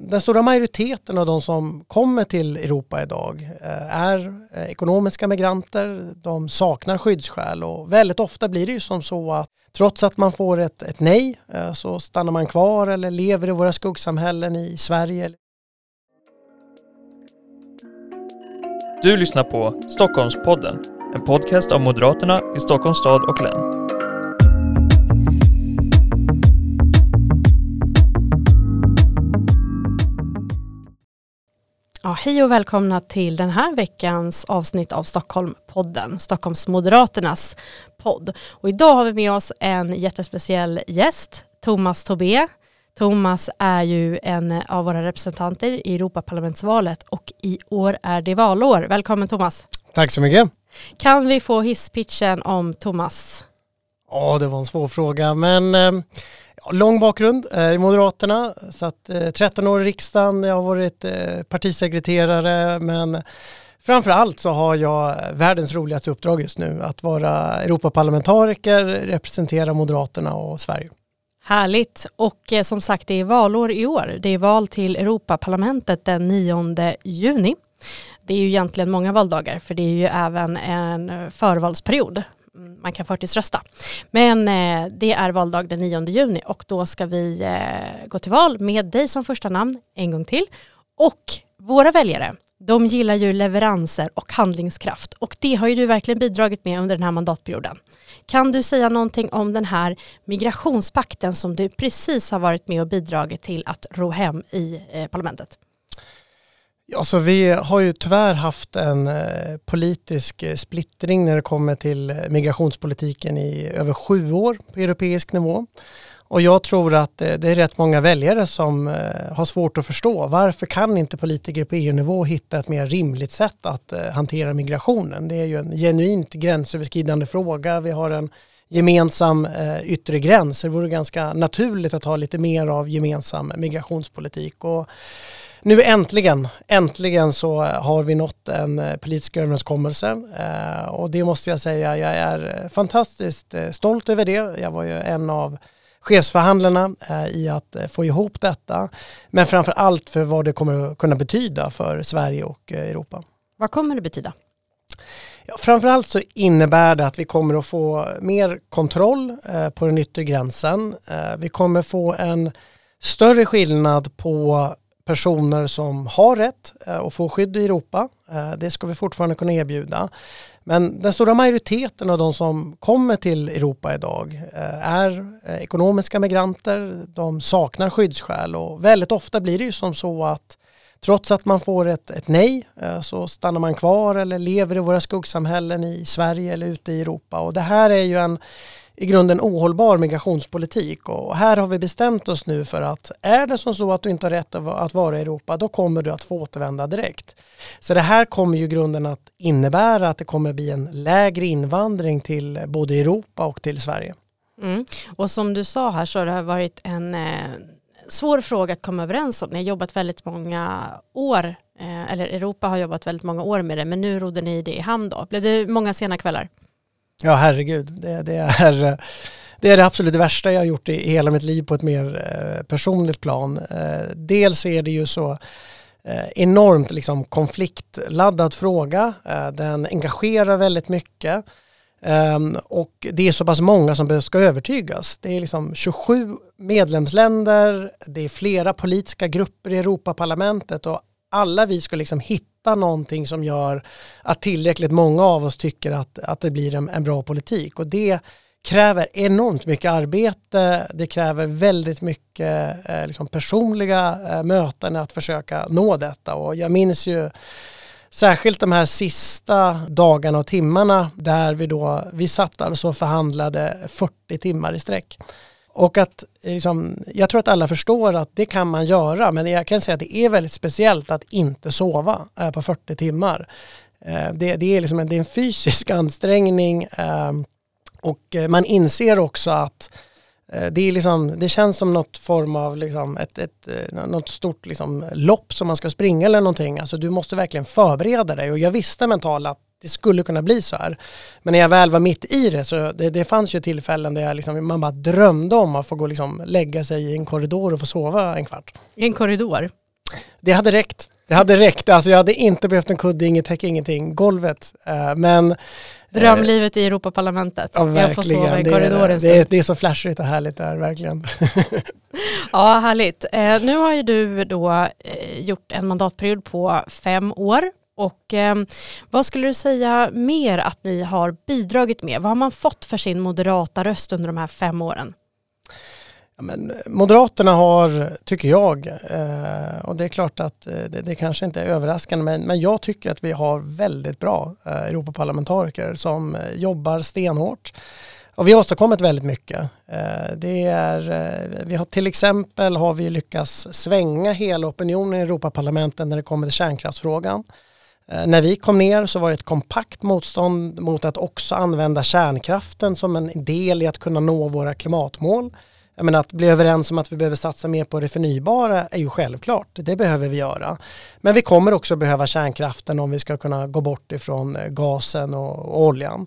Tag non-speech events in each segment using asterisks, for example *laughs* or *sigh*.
Den stora majoriteten av de som kommer till Europa idag eh, är eh, ekonomiska migranter, de saknar skyddsskäl och väldigt ofta blir det ju som så att trots att man får ett, ett nej eh, så stannar man kvar eller lever i våra skuggsamhällen i Sverige. Du lyssnar på Stockholmspodden, en podcast av Moderaterna i Stockholms stad och län. Ja, hej och välkomna till den här veckans avsnitt av Stockholmpodden, Stockholms Moderaternas podd. Och idag har vi med oss en jättespeciell gäst, Thomas Tobé. Thomas är ju en av våra representanter i Europaparlamentsvalet och i år är det valår. Välkommen Thomas. Tack så mycket. Kan vi få hisspitchen om Thomas? Ja, det var en svår fråga, men eh, lång bakgrund eh, i Moderaterna, satt eh, 13 år i riksdagen, jag har varit eh, partisekreterare men framför allt så har jag eh, världens roligaste uppdrag just nu, att vara Europaparlamentariker, representera Moderaterna och Sverige. Härligt och eh, som sagt det är valår i år. Det är val till Europaparlamentet den 9 juni. Det är ju egentligen många valdagar för det är ju även en eh, förvalsperiod Mm, man kan förtidsrösta. Men eh, det är valdag den 9 juni och då ska vi eh, gå till val med dig som första namn en gång till. Och våra väljare, de gillar ju leveranser och handlingskraft och det har ju du verkligen bidragit med under den här mandatperioden. Kan du säga någonting om den här migrationspakten som du precis har varit med och bidragit till att ro hem i eh, parlamentet? Alltså vi har ju tyvärr haft en eh, politisk eh, splittring när det kommer till eh, migrationspolitiken i över sju år på europeisk nivå. Och jag tror att det är rätt många väljare som har svårt att förstå varför kan inte politiker på EU-nivå hitta ett mer rimligt sätt att hantera migrationen. Det är ju en genuint gränsöverskridande fråga. Vi har en gemensam yttre gräns. Det vore ganska naturligt att ha lite mer av gemensam migrationspolitik. Och nu äntligen, äntligen så har vi nått en eh, politisk överenskommelse eh, och det måste jag säga, jag är fantastiskt eh, stolt över det. Jag var ju en av chefsförhandlarna i att få ihop detta. Men framför allt för vad det kommer att kunna betyda för Sverige och Europa. Vad kommer det betyda? Ja, framförallt så innebär det att vi kommer att få mer kontroll på den yttre gränsen. Vi kommer få en större skillnad på personer som har rätt eh, att få skydd i Europa. Eh, det ska vi fortfarande kunna erbjuda. Men den stora majoriteten av de som kommer till Europa idag eh, är ekonomiska migranter. De saknar skyddsskäl och väldigt ofta blir det ju som så att trots att man får ett, ett nej så stannar man kvar eller lever i våra skuggsamhällen i Sverige eller ute i Europa. Och det här är ju en i grunden ohållbar migrationspolitik och här har vi bestämt oss nu för att är det som så att du inte har rätt att vara i Europa då kommer du att få återvända direkt. Så det här kommer ju i grunden att innebära att det kommer att bli en lägre invandring till både Europa och till Sverige. Mm. Och som du sa här så har det varit en eh, svår fråga att komma överens om. Ni har jobbat väldigt många år, eh, eller Europa har jobbat väldigt många år med det, men nu rodde ni det i hamn då. Blev det många sena kvällar? Ja, herregud. Det, det, är, eh, det är det absolut värsta jag har gjort i hela mitt liv på ett mer eh, personligt plan. Eh, dels är det ju så enormt liksom, konfliktladdad fråga. Den engagerar väldigt mycket. Um, och det är så pass många som ska övertygas. Det är liksom 27 medlemsländer, det är flera politiska grupper i Europaparlamentet och alla vi ska liksom hitta någonting som gör att tillräckligt många av oss tycker att, att det blir en, en bra politik. Och det kräver enormt mycket arbete, det kräver väldigt mycket eh, liksom personliga eh, möten att försöka nå detta. Och jag minns ju särskilt de här sista dagarna och timmarna där vi då, vi satt alltså och förhandlade 40 timmar i sträck. Och att liksom, jag tror att alla förstår att det kan man göra men jag kan säga att det är väldigt speciellt att inte sova eh, på 40 timmar. Eh, det, det, är liksom en, det är en fysisk *laughs* ansträngning ehm, eh, och man inser också att eh, det, är liksom, det känns som något form av liksom ett, ett, eh, något stort liksom lopp som man ska springa eller någonting. Alltså du måste verkligen förbereda dig och jag visste mentalt att det skulle kunna bli så här. Men när jag väl var mitt i det så det, det fanns ju tillfällen där jag liksom, man bara drömde om att få gå liksom lägga sig i en korridor och få sova en kvart. I en korridor? Det hade räckt. Det hade räckt. Alltså jag hade inte behövt en kudde, inget täcke, ingenting. Golvet. Eh, men Drömlivet i Europaparlamentet. Ja, jag får sova i korridoren. Det, är, det är så flashigt och härligt där, verkligen. *laughs* ja, härligt. Eh, nu har ju du då eh, gjort en mandatperiod på fem år. Och eh, vad skulle du säga mer att ni har bidragit med? Vad har man fått för sin moderata röst under de här fem åren? Ja, men eh, Moderaterna har, tycker jag, eh, och det är klart att eh, det, det, kanske inte är överraskande, men, men jag tycker att vi har väldigt bra eh, Europaparlamentariker som eh, jobbar stenhårt. Och vi har åstadkommit väldigt mycket. Eh, det är, eh, vi har till exempel har vi lyckats svänga hela opinionen i Europaparlamentet när det kommer till kärnkraftsfrågan. Eh, när vi kom ner så var det ett kompakt motstånd mot att också använda kärnkraften som en del i att kunna nå våra klimatmål. Jag menar att bli överens om att vi behöver satsa mer på det förnybara är ju självklart. Det behöver vi göra. Men vi kommer också behöva kärnkraften om vi ska kunna gå bort ifrån eh, gasen och oljan.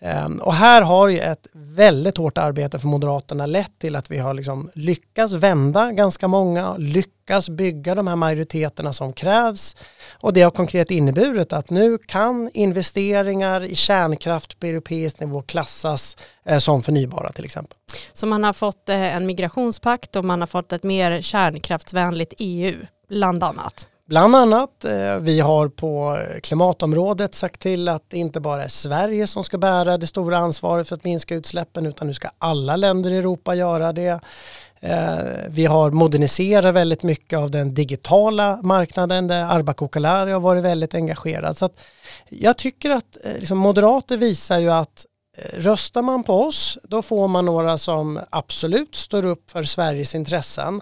Ehm, och här har ju ett väldigt hårt arbete för Moderaterna lett till att vi har liksom lyckats vända ganska många, lyckats bygga de här majoriteterna som krävs. Och det har konkret inneburit att nu kan investeringar i kärnkraft på europeisk nivå klassas eh, som förnybara till exempel. Så man har fått eh, en migrationspakt och man har fått ett mer kärnkraftsvänligt EU bland annat? Bland annat, eh, vi har på klimatområdet sagt till att det inte bara är Sverige som ska bära det stora ansvaret för att minska utsläppen utan nu ska alla länder i Europa göra det. Eh, vi har moderniserat väldigt mycket av den digitala marknaden där Arba Kokalari har varit väldigt engagerad. Så jag tycker att eh, liksom, moderater visar ju att Eh, röstar man på oss då får man några som absolut står upp för Sveriges intressen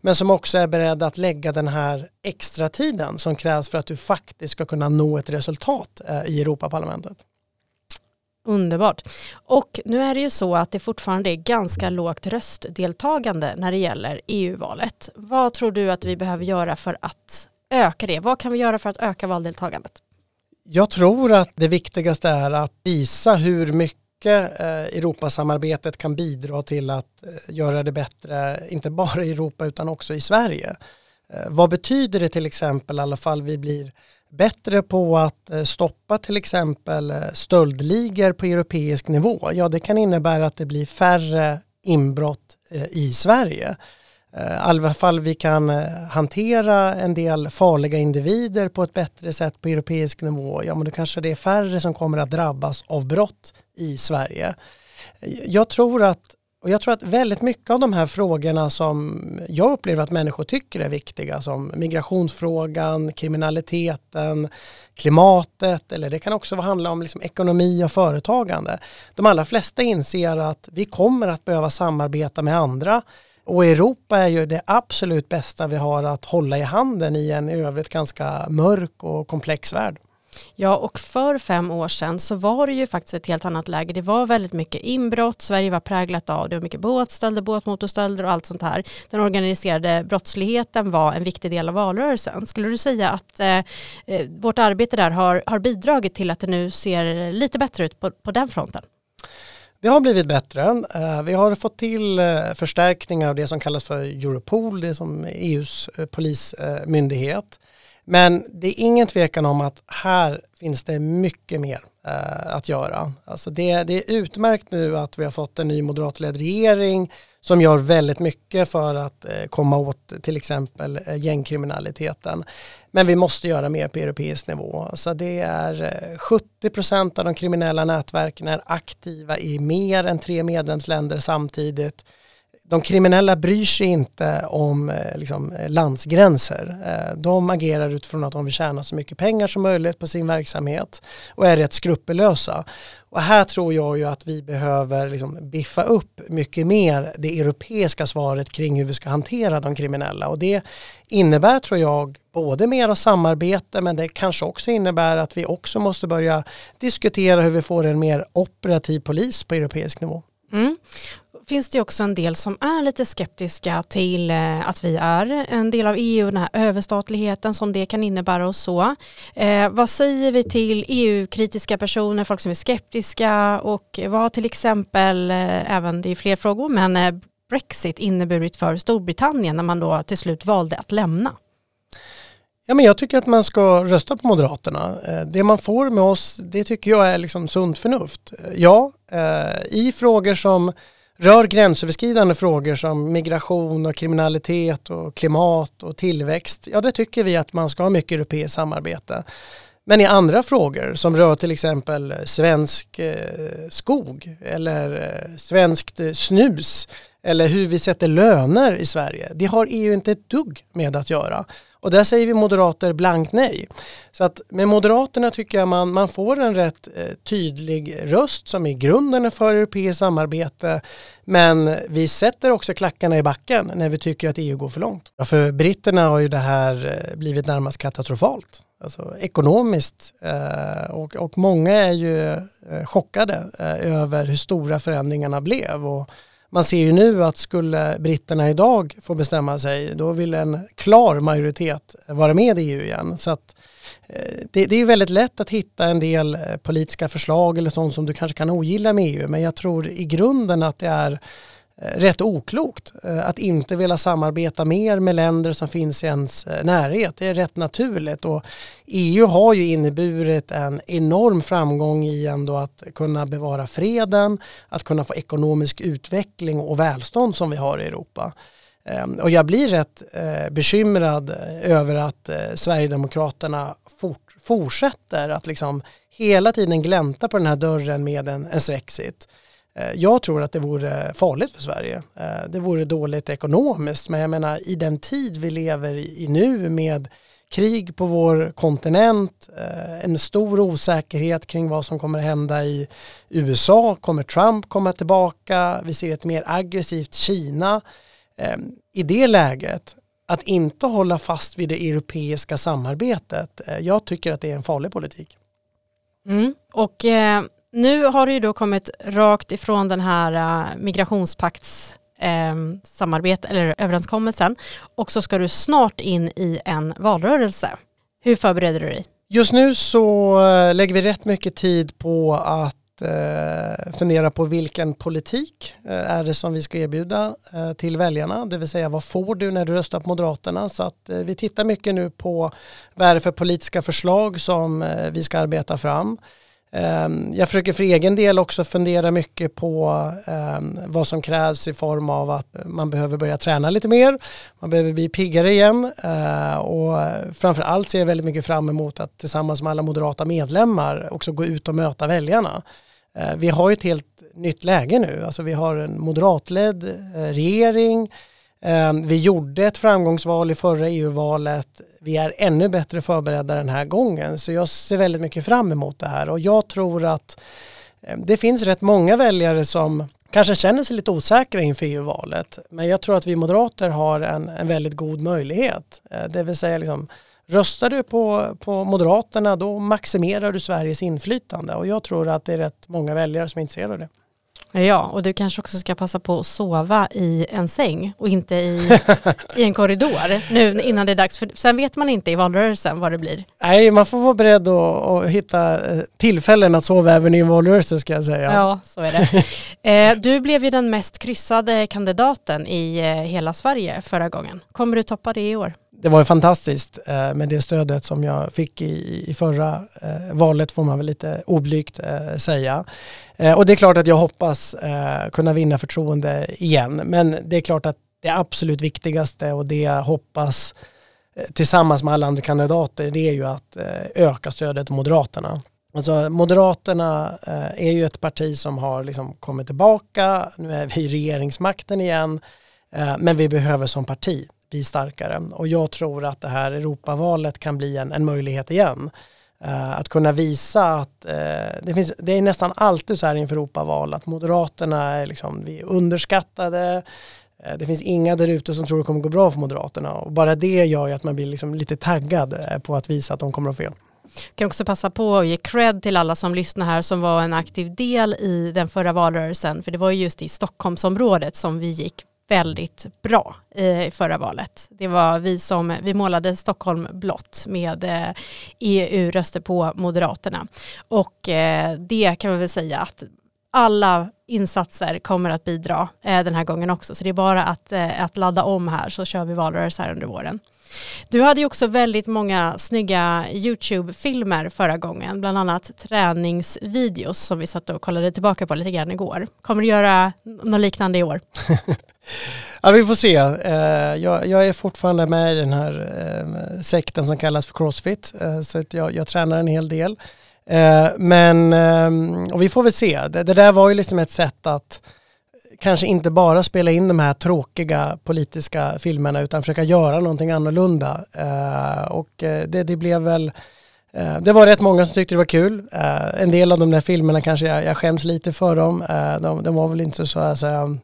men som också är beredda att lägga den här extra tiden som krävs för att du faktiskt ska kunna nå ett resultat eh, i Europaparlamentet. Underbart. Och nu är det ju så att det fortfarande är ganska lågt röstdeltagande när det gäller EU-valet. Vad tror du att vi behöver göra för att öka det? Vad kan vi göra för att öka valdeltagandet? Jag tror att det viktigaste är att visa hur mycket eh, Europasamarbetet kan bidra till att eh, göra det bättre, inte bara i Europa utan också i Sverige. Eh, vad betyder det till exempel i alla fall vi blir bättre på att stoppa till exempel stöldligor på europeisk nivå? Ja, det kan innebära att det blir färre inbrott i Sverige. Eh, I alla fall vi kan eh, hantera en del farliga individer på ett bättre sätt på europeisk nivå, ja men då kanske det är färre som kommer att drabbas av brott i Sverige. Eh, jag tror att och jag tror att väldigt mycket av de här frågorna som jag upplever att människor tycker är viktiga som migrationsfrågan, kriminaliteten, klimatet eller det kan också handla om liksom ekonomi och företagande. De allra flesta inser att vi kommer att behöva samarbeta med andra och Europa är ju det absolut bästa vi har att hålla i handen i en i övrigt ganska mörk och komplex värld. Ja, och för fem år sedan så var det ju faktiskt ett helt annat läge. Det var väldigt mycket inbrott, Sverige var präglat av det var mycket båtstölder, båtmotorstölder och allt sånt här. Den organiserade brottsligheten var en viktig del av valrörelsen. Skulle du säga att eh, eh vårt arbete där har, har bidragit till att det nu ser lite bättre ut på, på den fronten? Det har blivit bättre. Eh, vi har fått till eh, förstärkningar av det som kallas för Europol, det som EUs eh, polismyndighet. Men det är ingen tvekan om att här finns det mycket mer att göra. Alltså det, det är utmärkt nu att vi har fått en ny moderatledd regering som gör väldigt mycket för att eh, komma åt till exempel eh, gängkriminaliteten. Men vi måste göra mer på europeisk nivå. Så det är eh, 70% av de kriminella nätverken är aktiva i mer än tre medlemsländer samtidigt. De kriminella bryr sig inte om eh, liksom, eh, landsgränser. Eh, de agerar utifrån att de vill tjäna så mycket pengar som möjligt på sin verksamhet och är rätt skrupellösa. Och här tror jag ju att vi behöver liksom biffa upp mycket mer det europeiska svaret kring hur vi ska hantera de kriminella. Och det innebär tror jag både mer av samarbete men det kanske också innebär att vi också måste börja diskutera hur vi får en mer operativ polis på europeisk nivå. Mm finns det också en del som är lite skeptiska till eh, att vi är en del av EU, den här överstatligheten som det kan innebära och så. Eh, vad säger vi till EU-kritiska personer, folk som är skeptiska och vad har till exempel, eh, även det är fler frågor, men eh, Brexit inneburit för Storbritannien när man då till slut valde att lämna? Ja, men jag tycker att man ska rösta på Moderaterna. Eh, det man får med oss, det tycker jag är liksom sunt förnuft. Eh, ja, i frågor som rör gränsöverskridande frågor som migration och kriminalitet och klimat och tillväxt, ja det tycker vi att man ska ha mycket europeiskt samarbete. Men i andra frågor som rör till exempel svensk eh, skog eller eh, svenskt eh, snus eller hur vi sätter löner i Sverige, det har EU inte ett dugg med att göra. Och där säger vi moderater blankt nej. Så att med Moderaterna tycker jag man, man får en rätt eh, tydlig röst som i grunden är för europeiskt samarbete. Men vi sätter också klackarna i backen när vi tycker att EU går för långt. Ja, för britterna har ju det här eh, blivit närmast katastrofalt. Alltså ekonomiskt eh, och, och många är ju eh, chockade eh, över hur stora förändringarna blev. Och, man ser ju nu att skulle britterna idag få bestämma sig då vill en klar majoritet vara med i EU igen. Så att, eh, det, det, är väldigt lätt att hitta en del eh, politiska förslag eller sånt som du kanske kan ogilla med EU men jag tror i grunden att det är Eh, rätt oklokt eh, att inte vilja samarbeta mer med länder som finns i ens eh, närhet. Det är rätt naturligt och EU har ju inneburit en enorm framgång i ändå att kunna bevara freden, att kunna få ekonomisk utveckling och välstånd som vi har i Europa. Ehm, och jag blir rätt bekymrad över att Sverigedemokraterna fortsätter att liksom hela tiden glänta på den här dörren med en, en svexit. Eh, jag tror att det vore farligt för Sverige. Eh, det vore dåligt ekonomiskt men jag menar i den tid vi lever i nu med krig på vår kontinent, eh, en stor osäkerhet kring vad som kommer hända i USA, kommer Trump komma tillbaka, vi ser ett mer aggressivt Kina. Ehm, I det läget, att inte hålla fast vid det europeiska samarbetet, jag tycker att det är en farlig politik. Mm. Och eh, nu har du ju då kommit rakt ifrån den här uh, migrationspakts eh, samarbete eller överenskommelsen och så ska du snart in i en valrörelse. Hur förbereder du dig? Just nu så äh, lägger vi rätt mycket tid på att äh, fundera på vilken politik är det som vi ska erbjuda till väljarna, det vill säga vad får du när du röstar på Moderaterna? Så att vi tittar mycket nu på vad är det för politiska förslag som vi ska arbeta fram. Ehm, jag försöker för egen del också fundera mycket på ehm, vad som krävs i form av att man behöver börja träna lite mer, man behöver bli piggare igen eh, och framför allt ser jag väldigt mycket fram emot att tillsammans med alla moderata medlemmar också gå ut och möta väljarna. Eh, vi har ju ett helt nytt läge nu, alltså vi har en moderatledd eh, regering, ehm, vi gjorde ett framgångsval i förra EU-valet vi är ännu bättre förberedda den här gången. Så jag ser väldigt mycket fram emot det här och jag tror att eh, det finns rätt många väljare som kanske känner sig lite osäkra inför EU-valet. Men jag tror att vi moderater har en, en väldigt god möjlighet. Eh, det vill säga liksom, röstar du på, på Moderaterna då maximerar du Sveriges inflytande och jag tror att det är rätt många väljare som är intresserade av det. Ja, och du kanske också ska passa på att sova i en säng och inte i, i en korridor nu innan det är dags. För sen vet man inte i valrörelsen vad det blir. Nej, man får vara beredd att, hitta eh, tillfällen att sova även i en valrörelse ska jag säga. Ja, så är det. *laughs* Eh, du blev ju den mest kryssade kandidaten i eh, hela Sverige förra gången. Kommer du toppa det i år? Det var ju fantastiskt eh, med det stödet som jag fick i, i förra eh, valet får man väl lite oblygt eh, säga. Eh, och det är klart att jag hoppas eh, kunna vinna förtroende igen. Men det är klart att det absolut viktigaste och det jag hoppas eh, tillsammans med alla andra kandidater det är ju att öka stödet till Moderaterna. Alltså Moderaterna är ju ett parti som har liksom kommit tillbaka, nu är vi i regeringsmakten igen, men vi behöver som parti bli starkare. Och jag tror att det här Europavalet kan bli en, en möjlighet igen. Uh, att kunna visa att uh, det, finns, det är nästan alltid så här inför Europaval att Moderaterna är, liksom, vi är underskattade. Eh, det finns inga där ute som tror det kommer gå bra för Moderaterna och bara det gör ju att man blir liksom lite taggad på att visa att de kommer att ha fel. Jag kan också passa på att ge cred till alla som lyssnar här som var en aktiv del i den förra valrörelsen för det var just i Stockholmsområdet som vi gick väldigt bra eh, i förra valet. Det var vi som, vi målade Stockholm blått med eh, e EU-röster på Moderaterna. Och eh, det kan vi väl säga att alla insatser kommer att bidra den här gången också. Så det är bara att, att ladda om här så kör vi valrörelse här under våren. Du hade ju också väldigt många snygga YouTube-filmer förra gången, bland annat träningsvideos som vi satt och kollade tillbaka på lite grann igår. Kommer du göra något liknande i år? *laughs* ja, vi får se. Eh, jag, jag, är fortfarande med i den här eh, sekten som kallas för Crossfit, eh, så att jag, jag tränar en hel del. Men, ehm, och vi får väl se. Det, det där var ju liksom ett sätt att kanske inte bara spela in de här tråkiga politiska filmerna utan försöka göra någonting annorlunda. Eh, och eh, det, det, blev väl eh, det var rätt många som tyckte det var kul. Eh, en del av de där filmerna kanske jag, jag skäms lite för dem. De, de, var väl inte så alltså,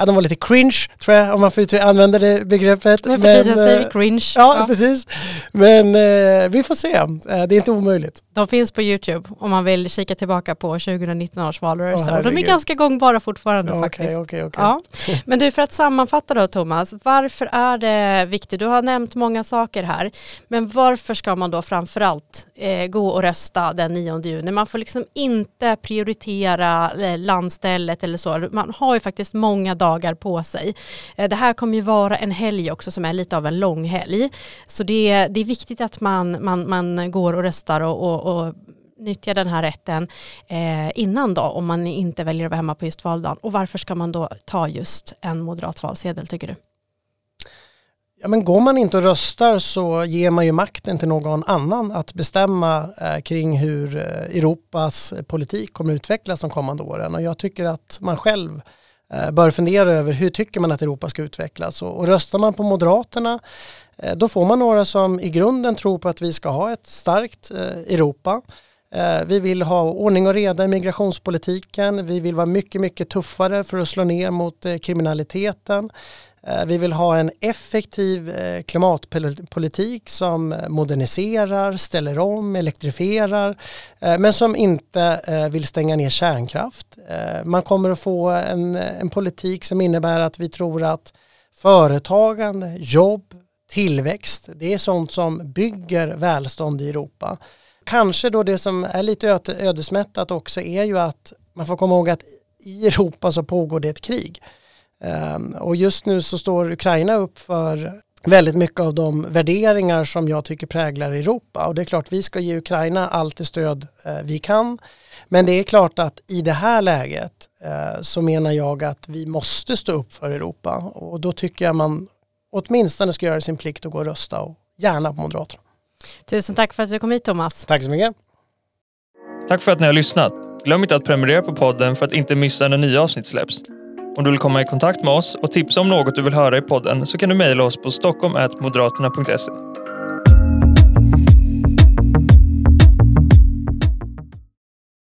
ja, de var lite cringe tror jag om man får använda det begreppet. Nu för tiden säger vi eh, cringe. Ja, ja. precis. Men eh, vi får se. Eh, det är inte omöjligt. De finns på YouTube om man vill kika tillbaka på 2019 års valrörelse. Oh, de är ganska gångbara fortfarande okay, faktiskt. Okay, okay. Ja. Men du, för att sammanfatta då Thomas, varför är det viktigt? Du har nämnt många saker här, men varför ska man då framförallt eh, gå och rösta den 9 juni? Man får liksom inte prioritera eh, landstället eller så. Man har ju faktiskt många dagar på sig. Eh, det här kommer ju vara en helg också som är lite av en lång helg. Så det, det är viktigt att man, man, man går och röstar och, och, och nyttjar den här rätten eh, innan då om man inte väljer att vara hemma på just valdagen. Och varför ska man då ta just en moderat valsedel tycker du? Ja, men går man inte och röstar så ger man ju makten till någon annan att bestämma eh, kring hur eh, Europas politik kommer utvecklas de kommande åren. Och jag tycker att man själv Eh, bör fundera över hur tycker man att Europa ska utvecklas. Och, och röstar man på Moderaterna eh, då får man några som i grunden tror på att vi ska ha ett starkt eh, Europa. Vi vill ha ordning och reda i migrationspolitiken. Vi vill vara mycket, mycket tuffare för att slå ner mot kriminaliteten. Eh, vi vill ha en effektiv eh, klimatpolitik som eh, moderniserar, ställer om, elektrifierar men som inte vill stänga ner kärnkraft. Man kommer att få en, en politik som innebär att vi tror att företagande, jobb, tillväxt, det är sånt som bygger välstånd i Europa. Kanske då det som är lite ödesmättat också är ju att man får komma ihåg att i Europa så pågår det ett krig. Ehm, och just nu så står Ukraina upp för väldigt mycket av de värderingar som jag tycker präglar Europa. Och det är klart vi ska ge Ukraina allt det stöd eh, vi kan. Men det är klart att i det här läget eh, så menar jag att vi måste stå upp för Europa. Och då tycker jag man åtminstone ska göra sin plikt och gå och rösta och gärna på Moderaterna. Tusen tack för att du kom hit Thomas. Tack så mycket. Tack för att ni har lyssnat. Glöm inte att prenumerera på podden för att inte missa när nya avsnitt släpps. Om du vill komma i kontakt med oss och tipsa om något du vill höra i podden så kan du mejla oss på stockholm.moderaterna.se.